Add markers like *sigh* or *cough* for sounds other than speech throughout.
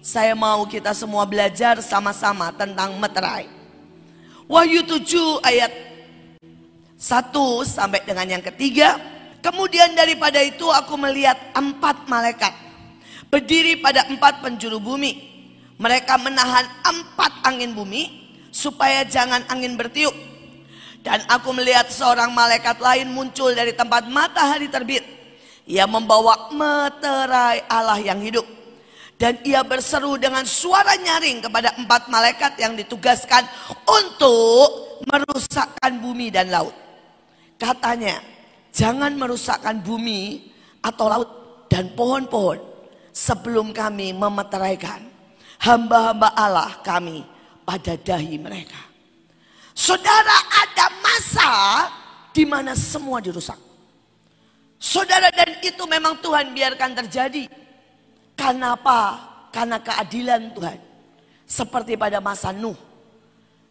saya mau kita semua belajar sama-sama tentang meterai. Wahyu 7 ayat 1 sampai dengan yang ketiga. Kemudian daripada itu aku melihat empat malaikat berdiri pada empat penjuru bumi. Mereka menahan empat angin bumi supaya jangan angin bertiup. Dan aku melihat seorang malaikat lain muncul dari tempat matahari terbit. Ia membawa meterai Allah yang hidup dan ia berseru dengan suara nyaring kepada empat malaikat yang ditugaskan untuk merusakkan bumi dan laut. Katanya, jangan merusakkan bumi atau laut dan pohon-pohon sebelum kami memeteraikan hamba-hamba Allah kami pada dahi mereka. Saudara ada masa di mana semua dirusak. Saudara dan itu memang Tuhan biarkan terjadi. Karena apa? Karena keadilan Tuhan. Seperti pada masa Nuh.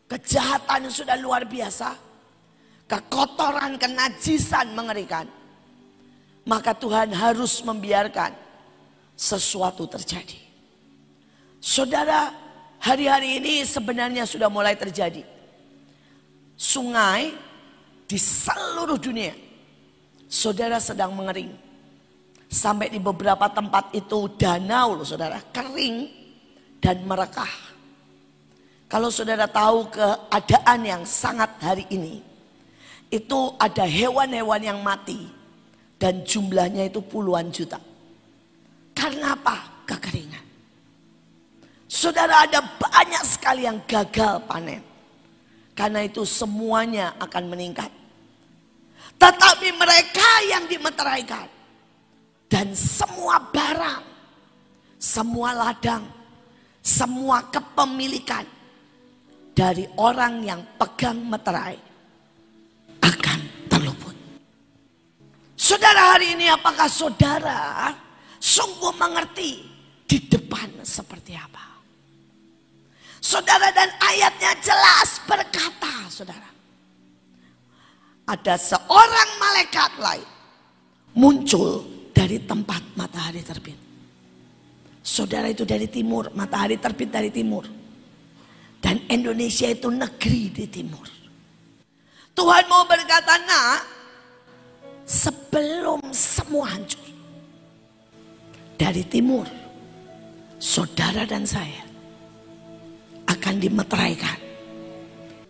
Kejahatan sudah luar biasa. Kekotoran, kenajisan mengerikan. Maka Tuhan harus membiarkan sesuatu terjadi. Saudara, hari-hari ini sebenarnya sudah mulai terjadi. Sungai di seluruh dunia. Saudara sedang mengering Sampai di beberapa tempat itu danau loh saudara, kering dan merekah. Kalau saudara tahu keadaan yang sangat hari ini, itu ada hewan-hewan yang mati dan jumlahnya itu puluhan juta. Karena apa? Kekeringan. Saudara ada banyak sekali yang gagal panen. Karena itu semuanya akan meningkat. Tetapi mereka yang dimeteraikan dan semua barang, semua ladang, semua kepemilikan dari orang yang pegang meterai akan terluput. Saudara hari ini apakah saudara sungguh mengerti di depan seperti apa? Saudara dan ayatnya jelas berkata saudara. Ada seorang malaikat lain muncul dari tempat matahari terbit. Saudara itu dari timur, matahari terbit dari timur. Dan Indonesia itu negeri di timur. Tuhan mau berkata, nak, sebelum semua hancur. Dari timur, saudara dan saya akan dimeteraikan.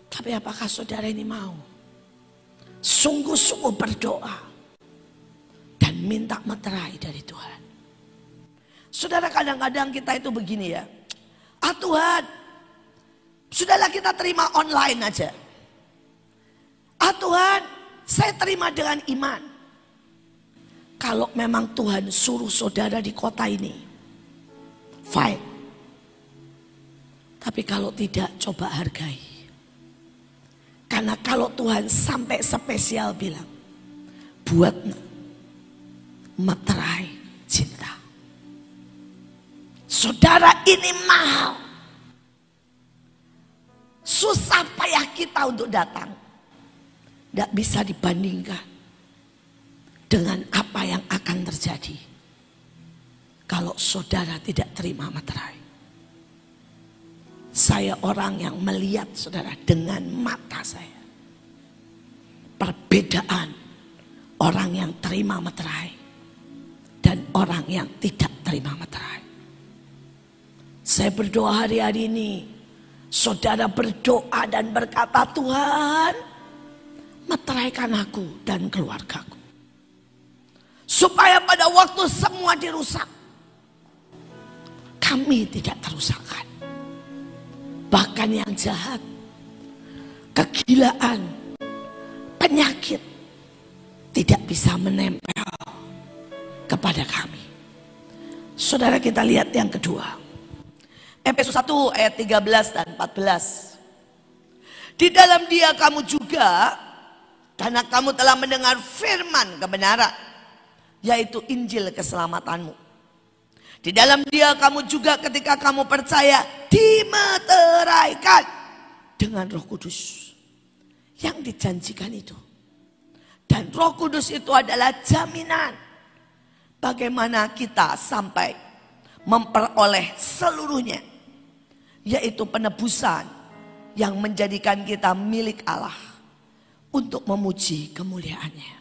Tapi apakah saudara ini mau? Sungguh-sungguh berdoa minta meterai dari Tuhan. Saudara kadang-kadang kita itu begini ya. Ah Tuhan, sudahlah kita terima online aja. Ah Tuhan, saya terima dengan iman. Kalau memang Tuhan suruh saudara di kota ini, fine. Tapi kalau tidak, coba hargai. Karena kalau Tuhan sampai spesial bilang, buat materai cinta. Saudara ini mahal. Susah payah kita untuk datang. Tidak bisa dibandingkan dengan apa yang akan terjadi. Kalau saudara tidak terima materai. Saya orang yang melihat saudara dengan mata saya. Perbedaan orang yang terima materai orang yang tidak terima materai. Saya berdoa hari-hari ini, saudara berdoa dan berkata Tuhan, meteraikan aku dan keluargaku. Supaya pada waktu semua dirusak, kami tidak terusakkan. Bahkan yang jahat, kegilaan, penyakit tidak bisa menempel kepada kami. Saudara kita lihat yang kedua. Efesus 1 ayat 13 dan 14. Di dalam dia kamu juga karena kamu telah mendengar firman kebenaran yaitu Injil keselamatanmu. Di dalam dia kamu juga ketika kamu percaya dimeteraikan dengan roh kudus. Yang dijanjikan itu. Dan roh kudus itu adalah jaminan Bagaimana kita sampai memperoleh seluruhnya. Yaitu penebusan yang menjadikan kita milik Allah untuk memuji kemuliaannya.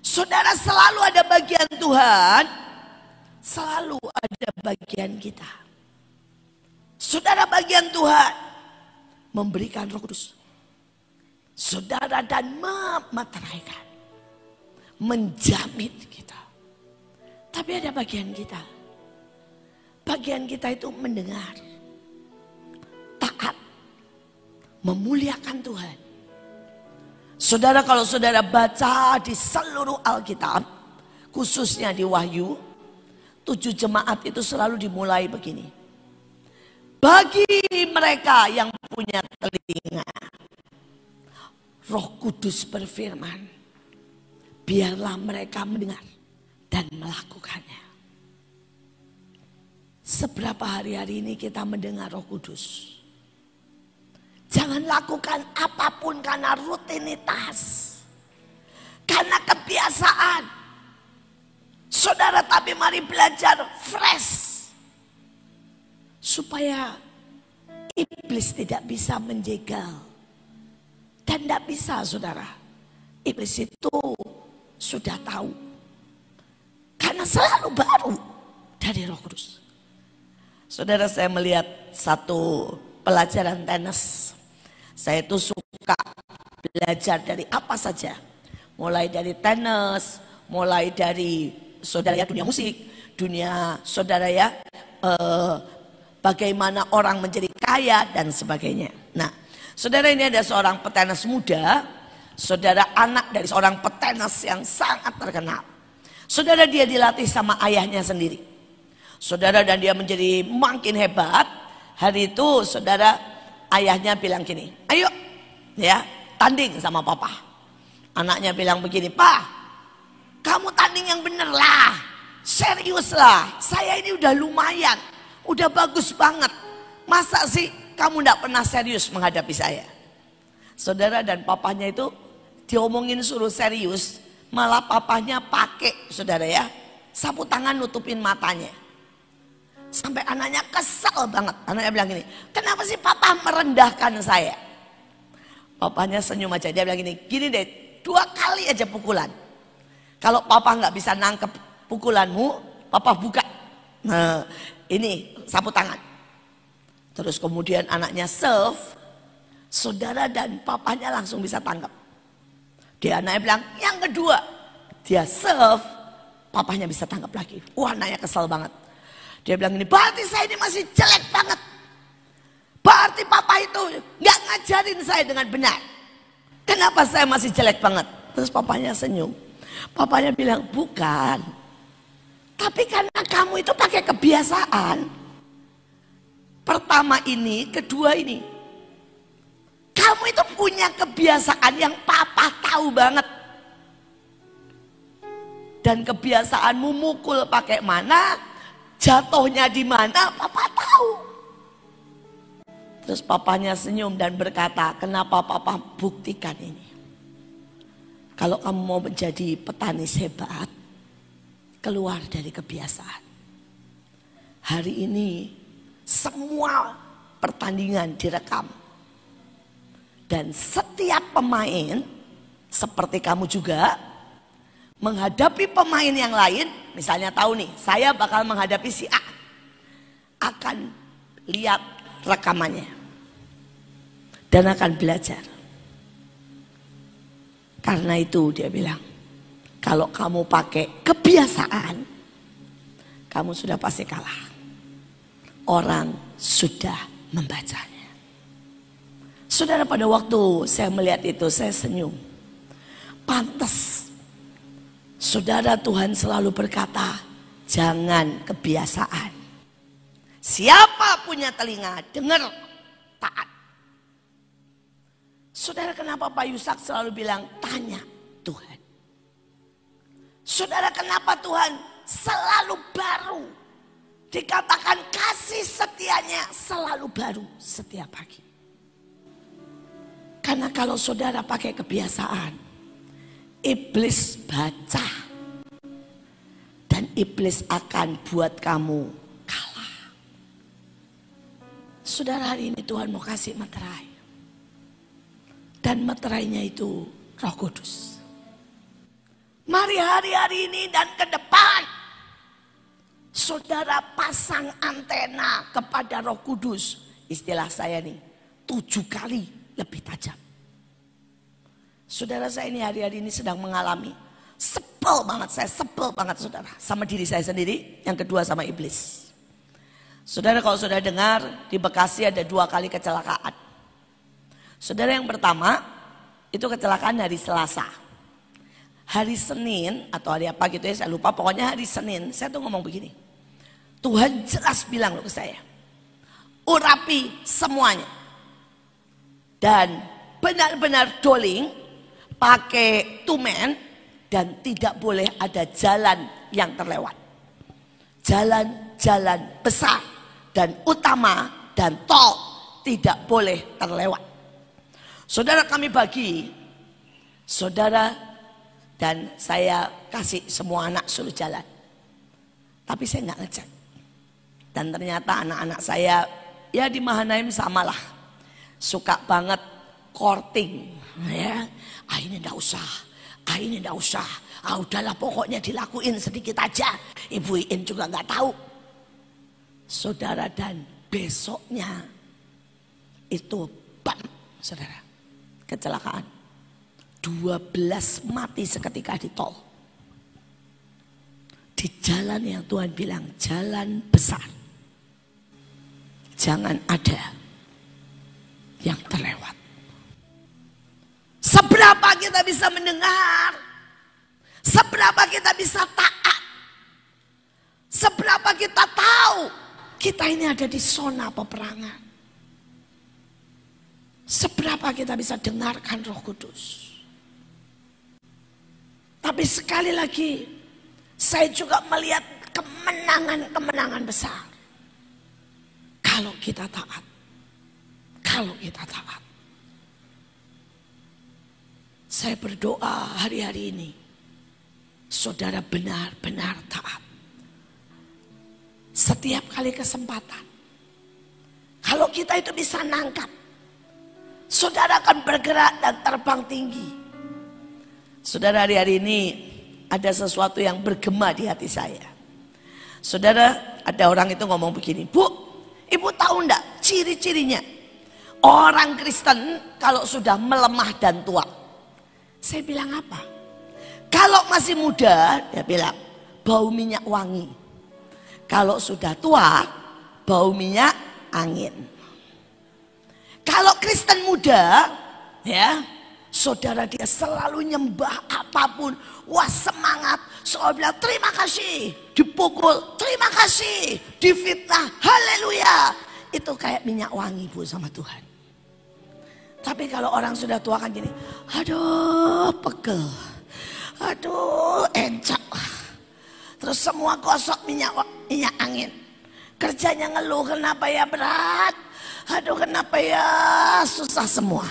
Saudara selalu ada bagian Tuhan, selalu ada bagian kita. Saudara bagian Tuhan memberikan roh kudus. Saudara dan memeteraikan. Menjamin kita. Tapi ada bagian kita. Bagian kita itu mendengar. Taat. Memuliakan Tuhan Saudara kalau saudara baca di seluruh Alkitab, khususnya di Wahyu, tujuh jemaat itu selalu dimulai begini. Bagi mereka yang punya telinga, Roh Kudus berfirman, biarlah mereka mendengar dan melakukannya. Seberapa hari-hari ini kita mendengar Roh Kudus? Jangan lakukan apa pun karena rutinitas. Karena kebiasaan. Saudara tapi mari belajar fresh. Supaya iblis tidak bisa menjegal. Dan tidak bisa saudara. Iblis itu sudah tahu. Karena selalu baru dari roh kudus. Saudara saya melihat satu pelajaran tenis saya itu suka belajar dari apa saja. Mulai dari tenis, mulai dari saudara ya dunia musik, dunia saudara ya eh, bagaimana orang menjadi kaya dan sebagainya. Nah, saudara ini ada seorang petenis muda, saudara anak dari seorang petenis yang sangat terkenal. Saudara dia dilatih sama ayahnya sendiri. Saudara dan dia menjadi makin hebat. Hari itu saudara ayahnya bilang gini, ayo ya tanding sama papa. Anaknya bilang begini, pak kamu tanding yang bener lah, serius lah, saya ini udah lumayan, udah bagus banget. Masa sih kamu tidak pernah serius menghadapi saya? Saudara dan papanya itu diomongin suruh serius, malah papanya pakai saudara ya, sapu tangan nutupin matanya. Sampai anaknya kesal banget. Anaknya bilang gini, kenapa sih papa merendahkan saya? Papanya senyum aja, dia bilang gini, gini deh, dua kali aja pukulan. Kalau papa nggak bisa nangkep pukulanmu, papa buka. Nah, ini sapu tangan. Terus kemudian anaknya serve, saudara dan papanya langsung bisa tangkap. Dia anaknya bilang, yang kedua, dia serve, papanya bisa tangkap lagi. Wah anaknya kesal banget. Dia bilang ini, berarti saya ini masih jelek banget. Berarti papa itu nggak ngajarin saya dengan benar. Kenapa saya masih jelek banget? Terus papanya senyum. Papanya bilang, bukan. Tapi karena kamu itu pakai kebiasaan. Pertama ini, kedua ini. Kamu itu punya kebiasaan yang papa tahu banget. Dan kebiasaanmu mukul pakai mana, Jatuhnya di mana papa tahu. Terus papanya senyum dan berkata, kenapa papa buktikan ini? Kalau kamu mau menjadi petani hebat, keluar dari kebiasaan. Hari ini semua pertandingan direkam. Dan setiap pemain, seperti kamu juga, menghadapi pemain yang lain, misalnya tahu nih, saya bakal menghadapi si A. Akan lihat rekamannya. Dan akan belajar. Karena itu dia bilang, kalau kamu pakai kebiasaan, kamu sudah pasti kalah. Orang sudah membacanya. Saudara pada waktu saya melihat itu saya senyum. Pantas Saudara Tuhan selalu berkata, jangan kebiasaan. Siapa punya telinga, dengar, taat. Saudara kenapa Pak Yusak selalu bilang, tanya Tuhan. Saudara kenapa Tuhan selalu baru. Dikatakan kasih setianya selalu baru setiap pagi. Karena kalau saudara pakai kebiasaan, iblis baca. Dan iblis akan buat kamu kalah. Saudara hari ini Tuhan mau kasih materai. Dan materainya itu roh kudus. Mari hari-hari ini dan ke depan. Saudara pasang antena kepada roh kudus. Istilah saya nih, tujuh kali lebih tajam. Saudara saya ini hari-hari ini sedang mengalami Sebel banget, saya sebel banget saudara. Sama diri saya sendiri, yang kedua sama iblis. Saudara kalau sudah dengar, di Bekasi ada dua kali kecelakaan. Saudara yang pertama, itu kecelakaan hari Selasa. Hari Senin, atau hari apa gitu ya, saya lupa. Pokoknya hari Senin, saya tuh ngomong begini. Tuhan jelas bilang loh ke saya. Urapi semuanya. Dan benar-benar doling, pakai tumen, dan tidak boleh ada jalan yang terlewat. Jalan-jalan besar dan utama dan tol tidak boleh terlewat. Saudara kami bagi, saudara dan saya kasih semua anak suruh jalan. Tapi saya nggak ngecek. Dan ternyata anak-anak saya ya di Mahanaim samalah. Suka banget courting. Ya, ah ini enggak usah ah ini enggak usah, ah udahlah pokoknya dilakuin sedikit aja. Ibu Iin juga nggak tahu. Saudara dan besoknya itu bam, saudara, kecelakaan. 12 mati seketika di tol. Di jalan yang Tuhan bilang jalan besar. Jangan ada yang terlewat. Seberapa kita bisa mendengar? Seberapa kita bisa taat? Seberapa kita tahu kita ini ada di zona peperangan? Seberapa kita bisa dengarkan Roh Kudus? Tapi sekali lagi, saya juga melihat kemenangan-kemenangan besar. Kalau kita taat. Kalau kita taat. Saya berdoa hari-hari ini. Saudara benar-benar taat. Setiap kali kesempatan. Kalau kita itu bisa nangkap. Saudara akan bergerak dan terbang tinggi. Saudara hari-hari ini ada sesuatu yang bergema di hati saya. Saudara ada orang itu ngomong begini. Bu, ibu tahu enggak ciri-cirinya? Orang Kristen kalau sudah melemah dan tua saya bilang apa? Kalau masih muda, dia bilang bau minyak wangi. Kalau sudah tua, bau minyak angin. Kalau Kristen muda, ya, saudara dia selalu nyembah apa pun, wah semangat, soal bilang terima kasih, dipukul, terima kasih, difitnah, haleluya. Itu kayak minyak wangi bu sama Tuhan. Tapi kalau orang sudah tua kan gini, aduh pegel, aduh encak. Terus semua gosok minyak minyak angin. Kerjanya ngeluh kenapa ya berat, aduh kenapa ya susah semua.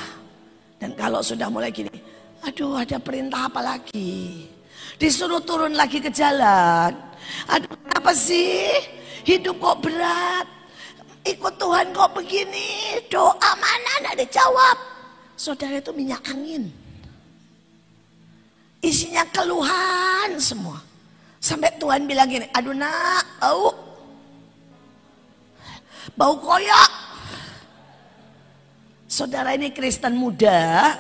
Dan kalau sudah mulai gini, aduh ada perintah apa lagi? Disuruh turun lagi ke jalan. Aduh kenapa sih? Hidup kok berat ikut Tuhan kok begini, doa mana ada dijawab. Saudara itu minyak angin. Isinya keluhan semua. Sampai Tuhan bilang gini, aduh nak, bau. Bau koyak. Saudara ini Kristen muda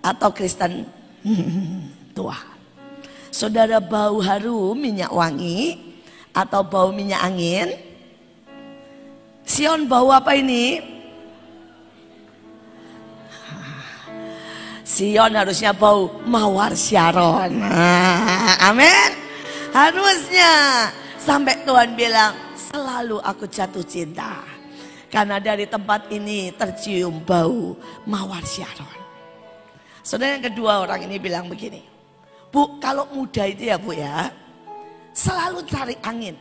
atau Kristen *laughs* tua. Saudara bau harum minyak wangi atau bau minyak angin Sion bau apa ini? Sion harusnya bau mawar Sharon. amin. Harusnya sampai Tuhan bilang selalu aku jatuh cinta. Karena dari tempat ini tercium bau mawar Sharon. Saudara yang kedua orang ini bilang begini. Bu kalau muda itu ya bu ya. Selalu cari angin.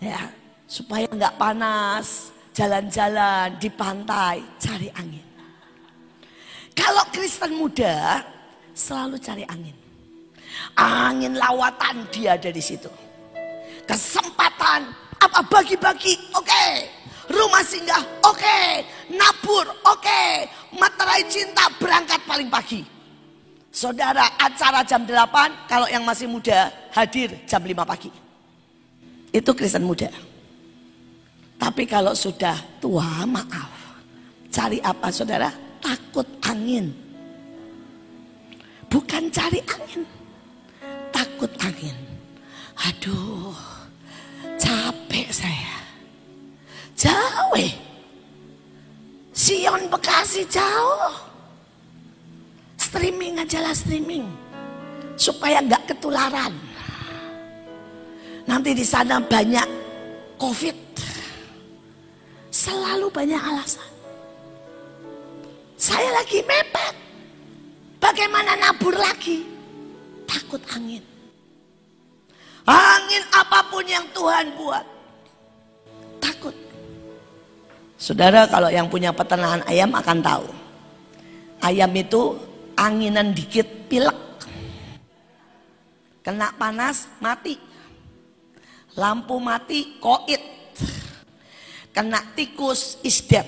Ya supaya nggak panas, jalan-jalan di pantai, cari angin. Kalau Kristen muda selalu cari angin. Angin lawatan dia ada di situ. Kesempatan apa bagi-bagi, oke. Okay. Rumah singgah, oke. Okay. Nabur, oke. Okay. Materai cinta berangkat paling pagi. Saudara, acara jam 8, kalau yang masih muda hadir jam 5 pagi. Itu Kristen muda. Tapi kalau sudah tua, maaf. Cari apa saudara? Takut angin. Bukan cari angin. Takut angin. Aduh, capek saya. Jauh. Sion Bekasi jauh. Streaming aja lah streaming. Supaya nggak ketularan. Nanti di sana banyak COVID. Selalu banyak alasan. Saya lagi mepet. Bagaimana nabur lagi? Takut angin. Angin apa pun yang Tuhan buat. Takut. Saudara kalau yang punya peternakan ayam akan tahu. Ayam itu anginan dikit pilek. Kena panas mati. Lampu mati koit. Kena tikus isdet.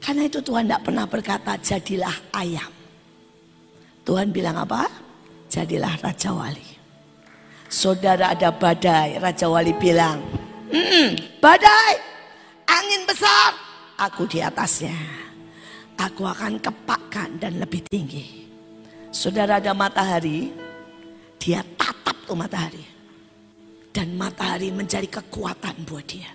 Karena itu Tuhan tidak pernah berkata jadilah ayam. Tuhan bilang apa? Jadilah Raja Wali. Saudara ada badai, Raja Wali bilang, mm, badai, angin besar, aku di atasnya. Aku akan kepakkan dan lebih tinggi. Saudara ada matahari, dia tatap tuh matahari. Dan matahari menjadi kekuatan buat dia.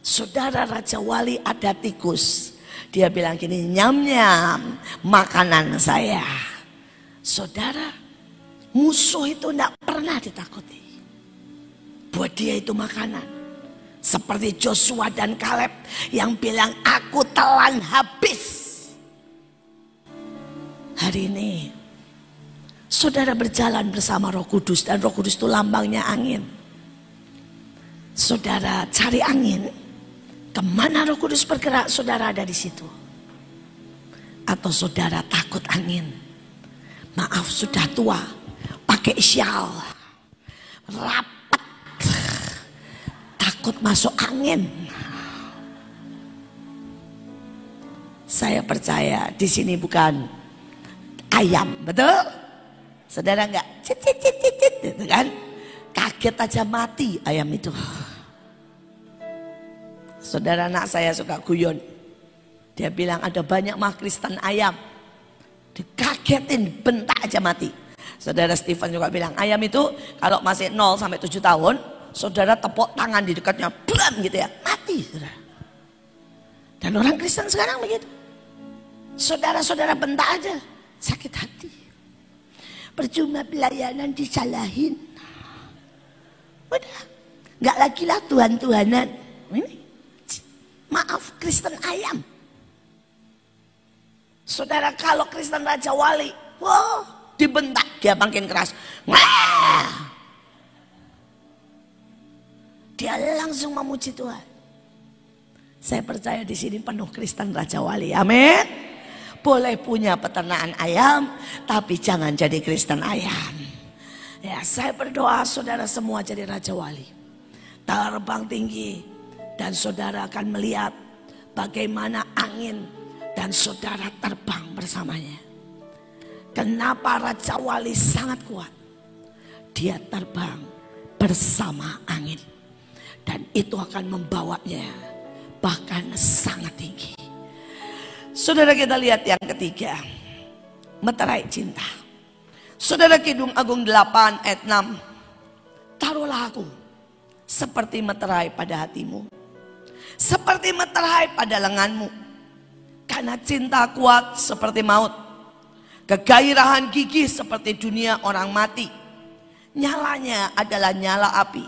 Saudara Raja Wali ada tikus. Dia bilang gini, nyam-nyam makanan saya. Saudara, musuh itu tidak pernah ditakuti. Buat dia itu makanan. Seperti Joshua dan Kaleb yang bilang aku telan habis. Hari ini saudara berjalan bersama Roh Kudus dan Roh Kudus itu lambangnya angin. Saudara cari angin, Ke mana roh kudus bergerak saudara ada di situ. Atau saudara takut angin. Maaf sudah tua. Pakai syal. Rapat. Takut masuk angin. Saya percaya di sini bukan ayam, betul? Saudara enggak? Cit, cit, cit, cit, gitu kan? Kaget aja mati ayam itu. Saudara anak saya suka guyon. Dia bilang ada banyak mah Kristen ayam. Dikagetin, bentak aja mati. Saudara Stephen juga bilang ayam itu kalau masih 0 sampai 7 tahun, saudara tepuk tangan di dekatnya, blam gitu ya, mati. Saudara. Dan orang Kristen sekarang begitu. Saudara-saudara bentak aja, sakit hati. Percuma pelayanan disalahin. Udah, nggak lagi lah Tuhan-Tuhanan. Ini Maaf Kristen ayam. Saudara kalau Kristen Raja Wali, wow, dibentak dia makin keras. Wah. Dia langsung memuji Tuhan. Saya percaya di sini penuh Kristen Raja Wali. Amin. Boleh punya peternakan ayam, tapi jangan jadi Kristen ayam. Ya, saya berdoa saudara semua jadi Raja Wali. Terbang tinggi, dan saudara akan melihat bagaimana angin dan saudara terbang bersamanya. Kenapa Raja Wali sangat kuat? Dia terbang bersama angin. Dan itu akan membawanya bahkan sangat tinggi. Saudara kita lihat yang ketiga. Meterai cinta. Saudara Kidung Agung 8 ayat 6. Taruhlah aku seperti meterai pada hatimu seperti meterai pada lenganmu. Karena cinta kuat seperti maut. Kegairahan gigih seperti dunia orang mati. Nyalanya adalah nyala api.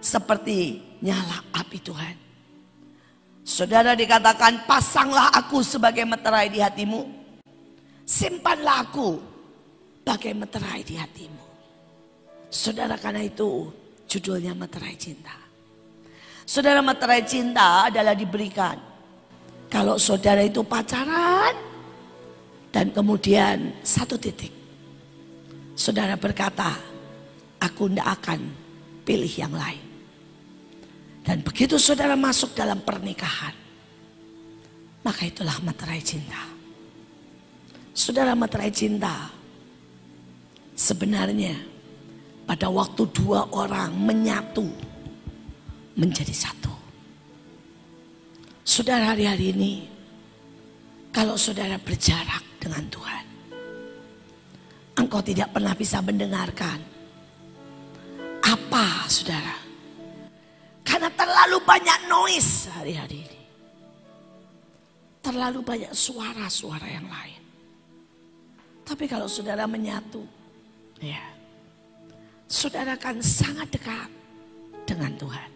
Seperti nyala api Tuhan. Saudara dikatakan pasanglah aku sebagai meterai di hatimu. Simpanlah aku bagai meterai di hatimu. Saudara karena itu judulnya meterai cinta. Saudara materai cinta adalah diberikan. Kalau saudara itu pacaran, Dan kemudian satu titik. Saudara berkata, aku tidak akan pilih yang lain. Dan begitu saudara masuk dalam pernikahan, maka itulah materai cinta. Saudara materai cinta, sebenarnya pada waktu dua orang menyatu menjadi satu. Saudara hari-hari ini, kalau saudara berjarak dengan Tuhan, engkau tidak pernah bisa mendengarkan apa saudara karena terlalu banyak noise hari-hari ini. Terlalu banyak suara-suara yang lain. Tapi kalau saudara menyatu, ya, saudara akan sangat dekat dengan Tuhan.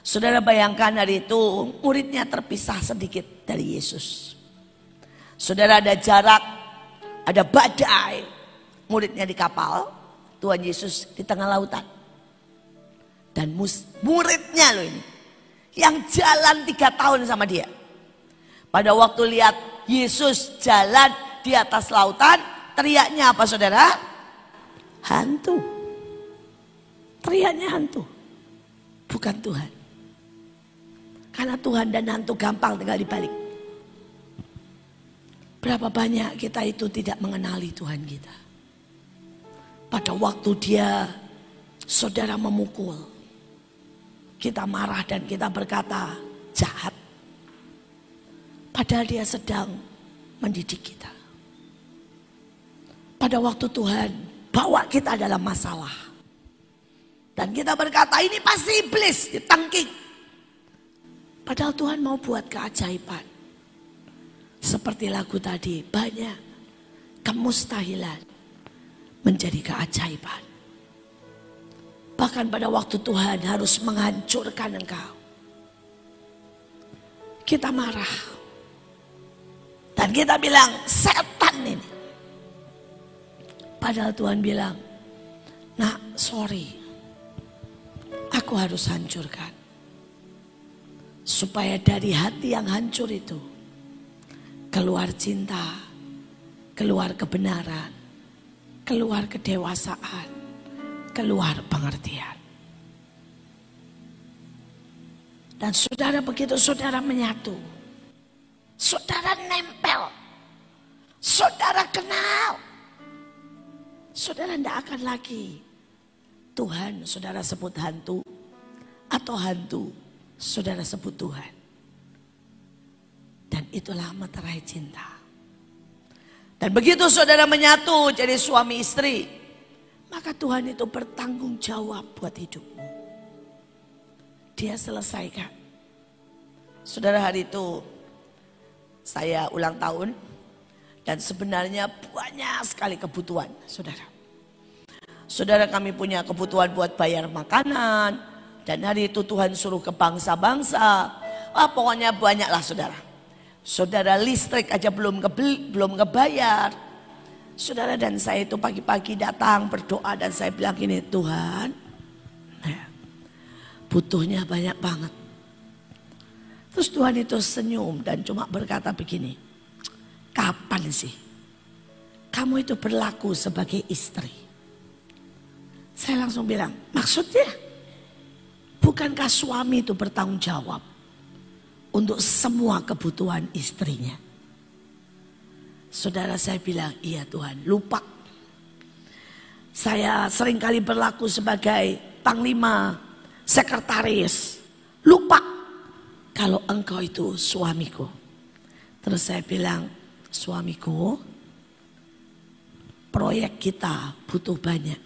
Saudara bayangkan hari itu muridnya terpisah sedikit dari Yesus. Saudara ada jarak, ada badai, muridnya di kapal, Tuhan Yesus di tengah lautan. Dan mus, muridnya loh ini. Yang jalan tiga tahun sama dia. Pada waktu lihat Yesus jalan di atas lautan. Teriaknya apa saudara? Hantu. Teriaknya hantu. Bukan Tuhan. Karena Tuhan dan hantu gampang tinggal dibalik. Berapa banyak kita itu tidak mengenali Tuhan kita. Pada waktu dia saudara memukul kita marah dan kita berkata jahat. Padahal dia sedang mendidik kita. Pada waktu Tuhan bawa kita dalam masalah. Dan kita berkata ini pasti iblis ditangking. Padahal Tuhan mau buat keajaiban. Seperti lagu tadi banyak kemustahilan menjadi keajaiban. Bahkan pada waktu Tuhan harus menghancurkan engkau. Kita marah. Dan kita bilang setan ini. Padahal Tuhan bilang, nah sorry. Aku harus hancurkan. Supaya dari hati yang hancur itu. Keluar cinta. Keluar kebenaran. Keluar kedewasaan keluar pengertian. Dan saudara begitu saudara menyatu. Saudara nempel. Saudara kenal. Saudara tidak akan lagi. Tuhan saudara sebut hantu. Atau hantu saudara sebut Tuhan. Dan itulah materai cinta. Dan begitu saudara menyatu jadi suami istri. Maka Tuhan itu bertanggung jawab buat hidupmu. Dia selesaikan. Saudara hari itu saya ulang tahun dan sebenarnya banyak sekali kebutuhan saudara. Saudara kami punya kebutuhan buat bayar makanan dan hari itu Tuhan suruh ke bangsa-bangsa. Wah pokoknya banyak lah saudara. Saudara listrik aja belum kebeli, belum kebayar Saudara dan saya itu pagi-pagi datang berdoa dan saya bilang gini, Tuhan ya, butuhnya banyak banget. Terus Tuhan itu senyum dan cuma berkata begini, kapan sih kamu itu berlaku sebagai istri? Saya langsung bilang, maksudnya bukankah suami itu bertanggung jawab untuk semua kebutuhan istrinya? Saudara saya bilang, iya Tuhan, lupa. Saya sering kali berlaku sebagai panglima, sekretaris. Lupa kalau engkau itu suamiku. Terus saya bilang, suamiku, proyek kita butuh banyak.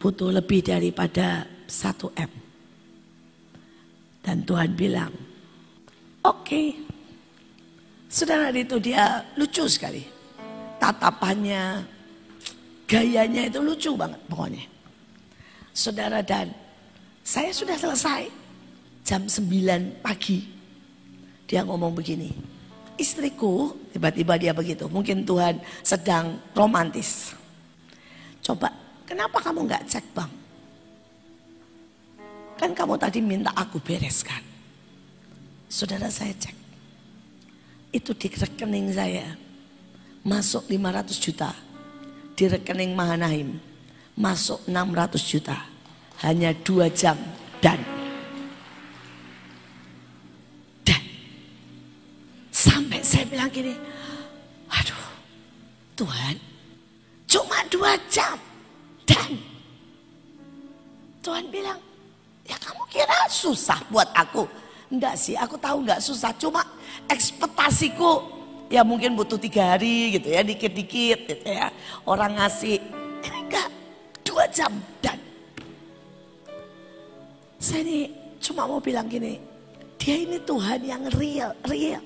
Butuh lebih daripada satu M. Dan Tuhan bilang, oke, okay, Saudara itu dia lucu sekali. Tatapannya, gayanya itu lucu banget pokoknya. Saudara dan saya sudah selesai. Jam 9 pagi. Dia ngomong begini. Istriku, tiba-tiba dia begitu. Mungkin Tuhan sedang romantis. Coba, kenapa kamu nggak cek bang? Kan kamu tadi minta aku bereskan. Saudara saya cek. Itu di rekening saya. Masuk 500 juta. Di rekening Mahanaim. Masuk 600 juta. Hanya dua jam. Dan. Dan. Sampai saya bilang gini, aduh Tuhan cuma dua jam. Dan. Tuhan bilang ya kamu kira susah buat aku Enggak sih, aku tahu enggak susah. Cuma ekspektasiku ya mungkin butuh tiga hari gitu ya, dikit-dikit gitu ya. Orang ngasih, ini enggak, dua jam dan saya ini cuma mau bilang gini, dia ini Tuhan yang real, real.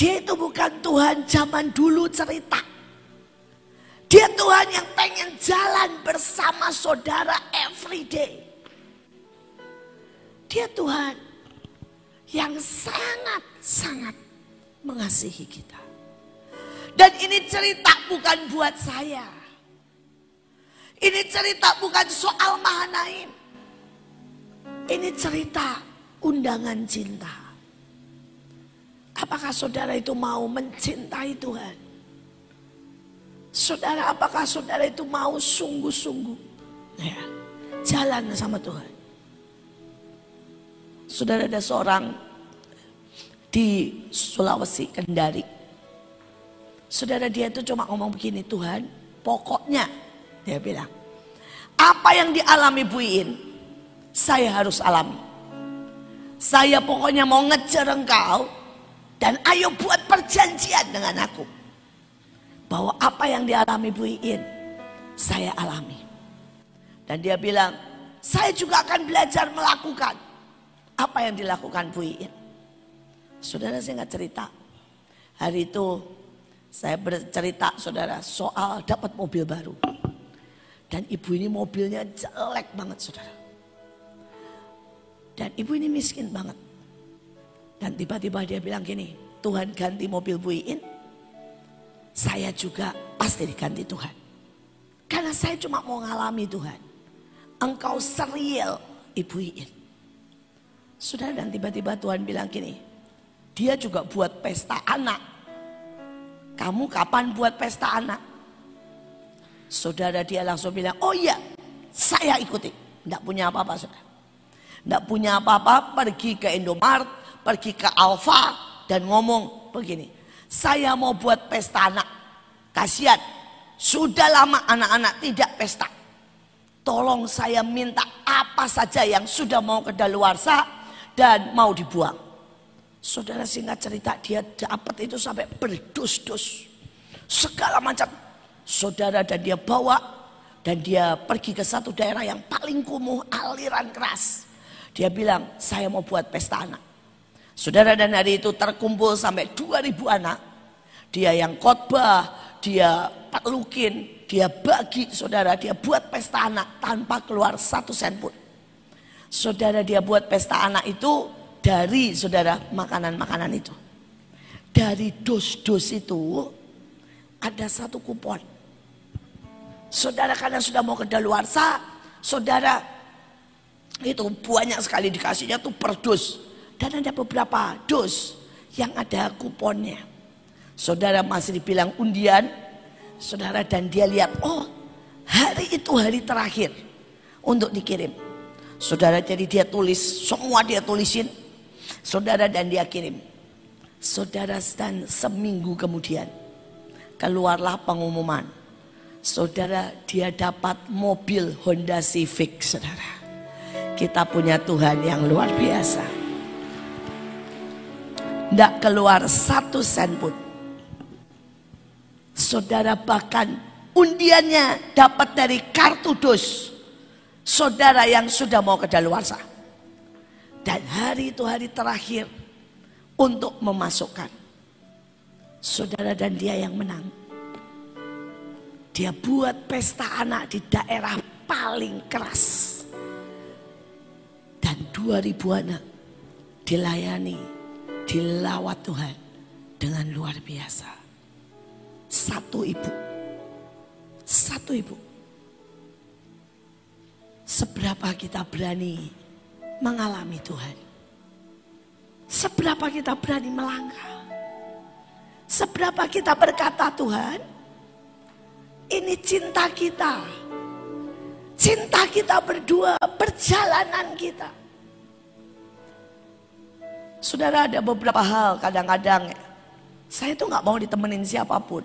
Dia itu bukan Tuhan zaman dulu cerita. Dia Tuhan yang pengen jalan bersama saudara every day. Dia Tuhan yang sangat-sangat mengasihi kita. Dan ini cerita bukan buat saya. Ini cerita bukan soal Mahanaim. Ini cerita undangan cinta. Apakah saudara itu mau mencintai Tuhan? Saudara, apakah saudara itu mau sungguh-sungguh ya, jalan sama Tuhan? Saudara ada seorang di Sulawesi Kendari. Saudara dia itu cuma ngomong begini, Tuhan pokoknya dia bilang. Apa yang dialami Bu Iin, saya harus alami. Saya pokoknya mau ngejar engkau dan ayo buat perjanjian dengan aku. Bahwa apa yang dialami Bu Iin, saya alami. Dan dia bilang, saya juga akan belajar melakukan apa yang dilakukan Bu Iin? Saudara saya nggak cerita. Hari itu saya bercerita saudara soal dapat mobil baru. Dan ibu ini mobilnya jelek banget saudara. Dan ibu ini miskin banget. Dan tiba-tiba dia bilang gini, Tuhan ganti mobil Bu Iin. Saya juga pasti diganti Tuhan. Karena saya cuma mau ngalami Tuhan. Engkau serial Ibu Iin. Sudah dan tiba-tiba Tuhan bilang gini, dia juga buat pesta anak. Kamu kapan buat pesta anak? Saudara dia langsung bilang, oh iya saya ikuti. Tidak punya apa-apa saudara. Tidak punya apa-apa pergi ke Indomaret, pergi ke Alfa dan ngomong begini. Saya mau buat pesta anak. Kasihan, sudah lama anak-anak tidak pesta. Tolong saya minta apa saja yang sudah mau ke daluarsa dan mau dibuang. Saudara singkat cerita dia dapat itu sampai berdus-dus. Segala macam. Saudara dan dia bawa dan dia pergi ke satu daerah yang paling kumuh aliran keras. Dia bilang saya mau buat pesta anak. Saudara dan hari itu terkumpul sampai 2000 anak. Dia yang khotbah, dia paklukin, dia bagi saudara, dia buat pesta anak tanpa keluar satu sen pun. Saudara dia buat pesta anak itu dari saudara makanan-makanan itu. Dari dos-dos itu ada satu kupon. Saudara karena sudah mau ke daluarsa, saudara itu banyak sekali dikasihnya tuh per dos. Dan ada beberapa dos yang ada kuponnya. Saudara masih dibilang undian, saudara dan dia lihat, oh hari itu hari terakhir untuk dikirim. Saudara jadi dia tulis, semua dia tulisin. Saudara dan dia kirim. Saudara dan seminggu kemudian keluarlah pengumuman. Saudara dia dapat mobil Honda Civic saudara. Kita punya Tuhan yang luar biasa. Tidak keluar satu sen pun. Saudara bahkan undiannya dapat dari kartu dos saudara yang sudah mau ke daluarsa. Dan hari itu hari terakhir untuk memasukkan. Saudara dan dia yang menang. Dia buat pesta anak di daerah paling keras. Dan 2000 anak dilayani, dilawat Tuhan dengan luar biasa. Satu ibu. Satu ibu seberapa kita berani mengalami Tuhan. Seberapa kita berani melangkah. Seberapa kita berkata Tuhan, ini cinta kita. Cinta kita berdua, perjalanan kita. Saudara ada beberapa hal kadang-kadang saya tuh nggak mau ditemenin siapa pun.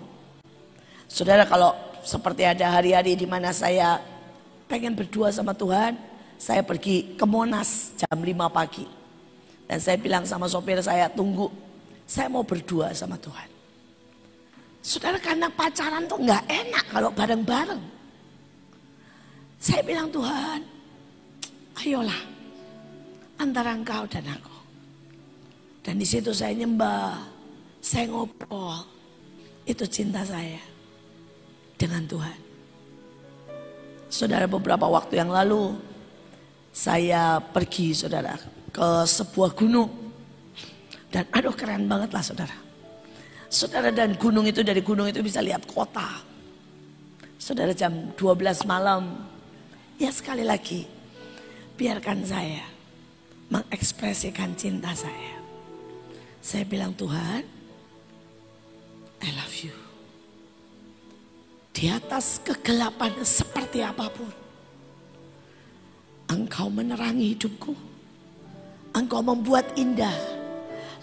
Saudara kalau seperti ada hari-hari di mana saya pengen berdua sama Tuhan, saya pergi ke Monas jam 5 pagi. Dan saya bilang sama sopir saya, tunggu, saya mau berdua sama Tuhan. Saudara karena pacaran tuh nggak enak kalau bareng-bareng. Saya bilang Tuhan, ayolah antara engkau dan aku. Dan di situ saya nyembah, saya ngobrol. Itu cinta saya dengan Tuhan. Saudara beberapa waktu yang lalu saya pergi saudara ke sebuah gunung. Dan aduh keren banget lah saudara. Saudara dan gunung itu dari gunung itu bisa lihat kota. Saudara jam 12 malam. Ya sekali lagi biarkan saya mengekspresikan cinta saya. Saya bilang Tuhan, I love you. Di atas kegelapan seperti apa pun. Engkau menerangi hidupku. Engkau membuat indah.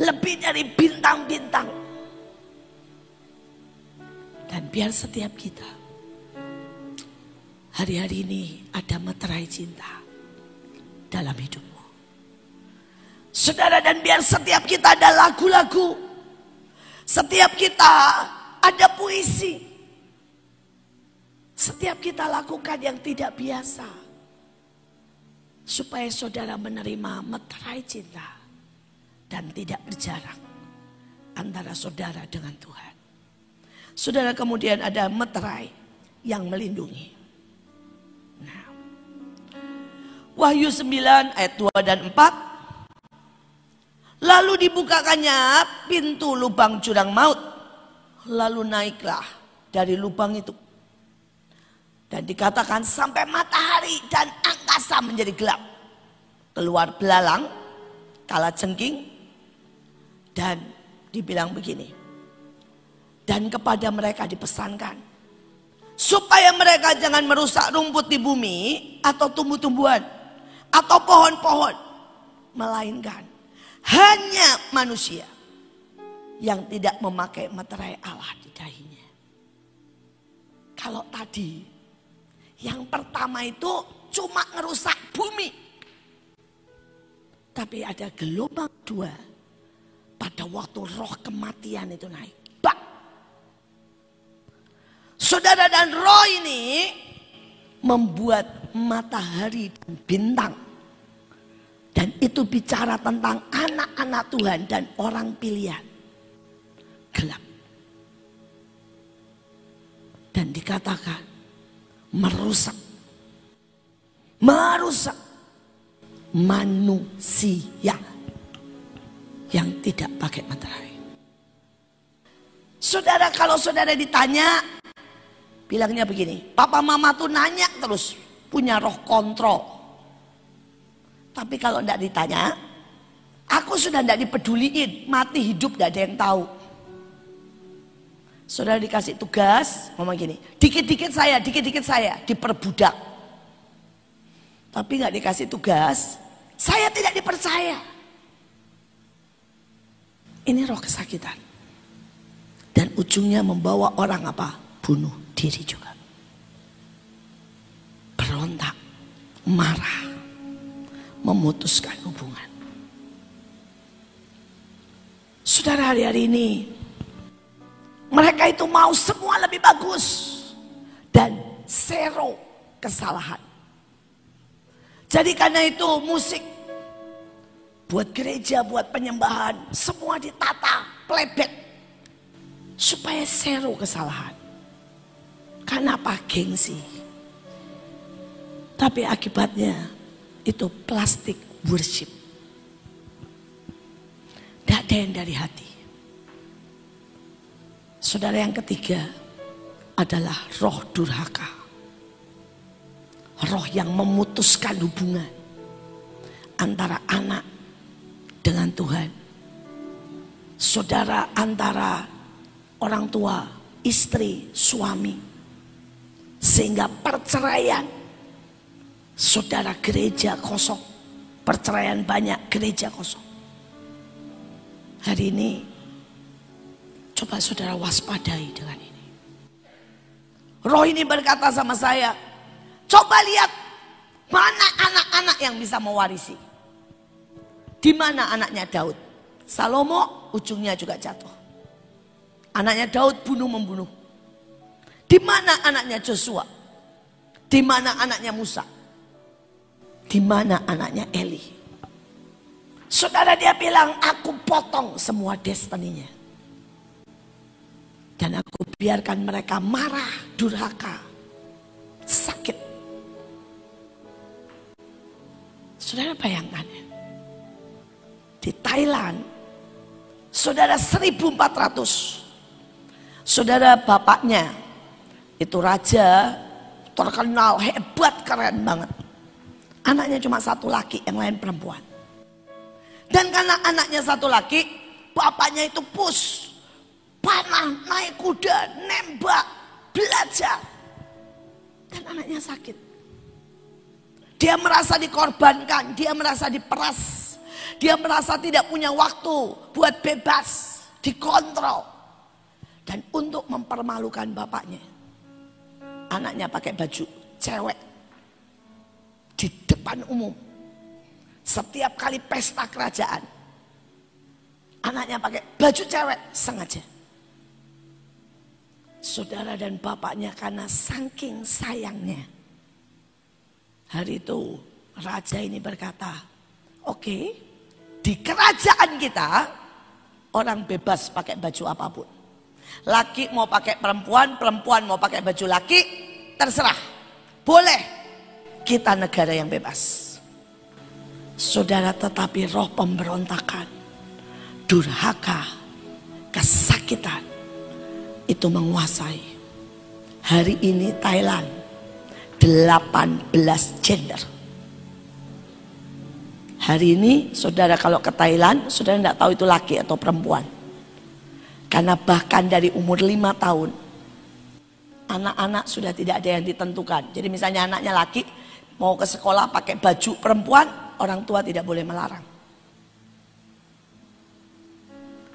Lebih dari bintang-bintang. Dan biar setiap kita. Hari-hari ini ada meterai cinta. Dalam hidup. Saudara dan biar setiap kita ada lagu-lagu. Setiap kita ada puisi. Setiap kita lakukan yang tidak biasa. Supaya saudara menerima meterai cinta. Dan tidak berjarak antara saudara dengan Tuhan. Saudara kemudian ada meterai yang melindungi. Nah. Wahyu 9 ayat 2 dan 4 Lalu dibukakannya pintu lubang jurang maut. Lalu naiklah dari lubang itu. Dan dikatakan sampai matahari dan angkasa menjadi gelap. Keluar belalang, kala jengking. Dan dibilang begini. Dan kepada mereka dipesankan. Supaya mereka jangan merusak rumput di bumi atau tumbuh-tumbuhan. Atau pohon-pohon. Melainkan hanya manusia yang tidak memakai materai Allah di dahinya. Kalau tadi yang pertama itu cuma ngerusak bumi. Tapi ada gelombang dua pada waktu roh kematian itu naik. Bak. Saudara dan roh ini membuat matahari dan bintang dan itu bicara tentang anak-anak Tuhan dan orang pilihan. Gelap. Dan dikatakan merusak. Merusak manusia yang tidak pakai materai. Saudara kalau saudara ditanya bilangnya begini, papa mama tuh nanya terus punya roh kontrol. Tapi kalau tidak ditanya, aku sudah tidak dipeduliin, mati hidup tidak ada yang tahu. Saudara dikasih tugas, ngomong gini, dikit-dikit saya, dikit-dikit saya, diperbudak. Tapi nggak dikasih tugas, saya tidak dipercaya. Ini roh kesakitan. Dan ujungnya membawa orang apa? Bunuh diri juga. Berontak, marah memutuskan hubungan. Saudara hari-hari ini mereka itu mau semua lebih bagus dan zero kesalahan. Jadi karena itu musik buat gereja, buat penyembahan, semua ditata, playback supaya zero kesalahan. Karena apa? Gengsi. Tapi akibatnya itu plastik worship. Tidak ada yang dari hati. Saudara yang ketiga adalah roh durhaka. Roh yang memutuskan hubungan antara anak dengan Tuhan saudara antara orang tua, istri, suami. Sehingga perceraian, saudara gereja kosong. Perceraian banyak, gereja kosong. Hari ini, coba saudara waspadai dengan ini. Roh ini berkata sama saya, coba lihat mana anak-anak yang bisa mewarisi. Di mana anaknya Daud? Salomo ujungnya juga jatuh. Anaknya Daud bunuh membunuh. Di mana anaknya Joshua? Di mana anaknya Musa? Di mana anaknya Eli? Saudara dia bilang, aku potong semua destininya. Dan aku biarkan mereka marah, durhaka, sakit. Saudara bayangkan ya. Di Thailand, saudara 1400. Saudara bapaknya itu raja terkenal hebat keren banget. Anaknya cuma satu laki, yang lain perempuan. Dan karena anaknya satu laki, bapaknya itu pus, panah, naik kuda, nembak, belajar. Dan anaknya sakit. Dia merasa dikorbankan, dia merasa diperas, dia merasa tidak punya waktu buat bebas, dikontrol. Dan untuk mempermalukan bapaknya. Anaknya pakai baju cewek. Di depan umum. Setiap kali pesta kerajaan. Anaknya pakai baju cewek sengaja. Saudara dan bapaknya karena saking sayangnya. Hari itu raja ini berkata, oke okay, di kerajaan kita orang bebas pakai baju apa pun. Laki mau pakai perempuan, perempuan mau pakai baju laki, terserah. Boleh. Kita negara yang bebas. Saudara tetapi roh pemberontakan, durhaka, kesakitan itu menguasai. Hari ini Thailand 18 gender. Hari ini saudara kalau ke Thailand, saudara tidak tahu itu laki atau perempuan. Karena bahkan dari umur lima tahun, anak-anak sudah tidak ada yang ditentukan. Jadi misalnya anaknya laki, mau ke sekolah pakai baju perempuan, orang tua tidak boleh melarang.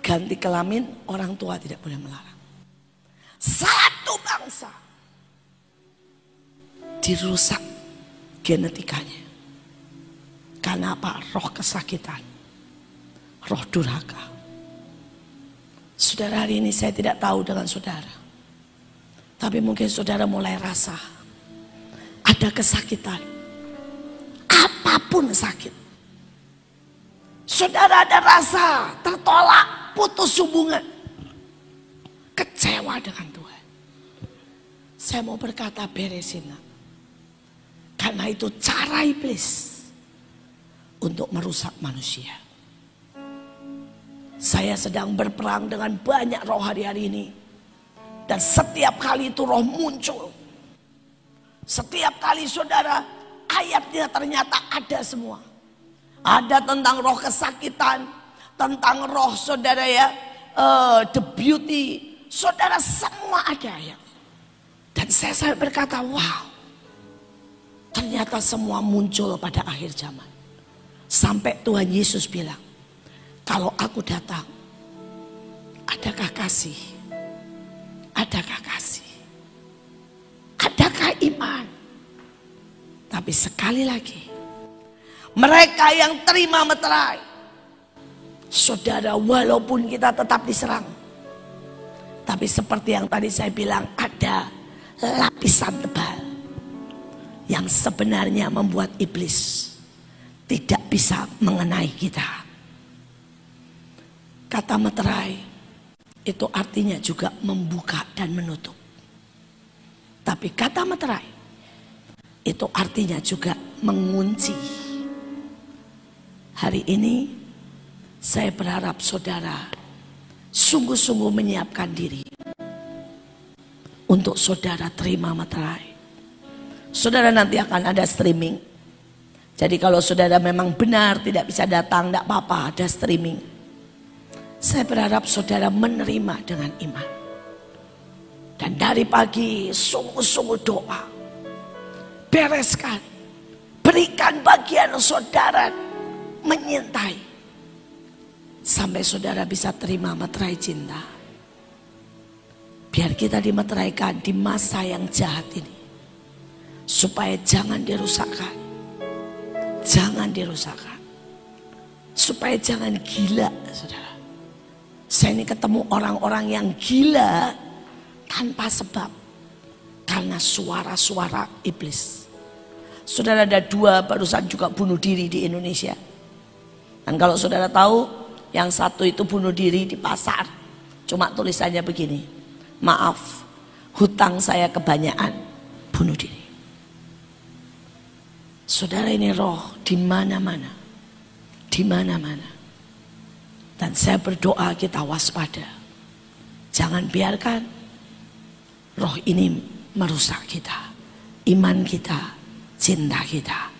Ganti kelamin, orang tua tidak boleh melarang. Satu bangsa dirusak genetikanya. Karena apa? Roh kesakitan. Roh durhaka. Saudara hari ini saya tidak tahu dengan saudara. Tapi mungkin saudara mulai rasa. Ada kesakitan. Apa pun sakit. Saudara ada rasa tertolak, putus hubungan. Kecewa dengan Tuhan. Saya mau berkata beresin. Karena itu cara iblis untuk merusak manusia. Saya sedang berperang dengan banyak roh hari-hari ini. Dan setiap kali itu roh muncul. Setiap kali saudara ayatnya ternyata ada semua. Ada tentang roh kesakitan. Tentang roh saudara ya. Uh, the beauty. Saudara semua ada ayat. Dan saya, saya berkata wow. Ternyata semua muncul pada akhir zaman. Sampai Tuhan Yesus bilang, kalau aku datang, adakah kasih? Adakah kasih? Adakah iman? Tapi sekali lagi, mereka yang terima meterai, saudara walaupun kita tetap diserang, tapi seperti yang tadi saya bilang ada lapisan tebal yang sebenarnya membuat iblis tidak bisa mengenai kita. Kata meterai itu artinya juga membuka dan menutup. Tapi kata meterai itu artinya juga mengunci. Hari ini saya berharap saudara sungguh-sungguh menyiapkan diri untuk saudara terima meterai. Saudara nanti akan ada streaming jadi kalau saudara memang benar tidak bisa datang, tidak apa-apa, ada streaming. Saya berharap saudara menerima dengan iman. Dan dari pagi sungguh-sungguh doa. Bereskan. Berikan bagian saudara menyintai. Sampai saudara bisa terima materai cinta. Biar kita dimeteraikan di masa yang jahat ini. Supaya jangan dirusakkan. Jangan dirusakkan. Supaya jangan gila saudara. Saya ini ketemu orang-orang yang gila tanpa sebab. Karena suara-suara iblis. Saudara ada dua barusan juga bunuh diri di Indonesia. Dan kalau saudara tahu, yang satu itu bunuh diri di pasar. Cuma tulisannya begini, maaf, hutang saya kebanyakan, bunuh diri. Saudara ini roh di mana-mana, di mana-mana. Dan saya berdoa kita waspada. Jangan biarkan roh ini merusak kita. Iman kita, cinta kita.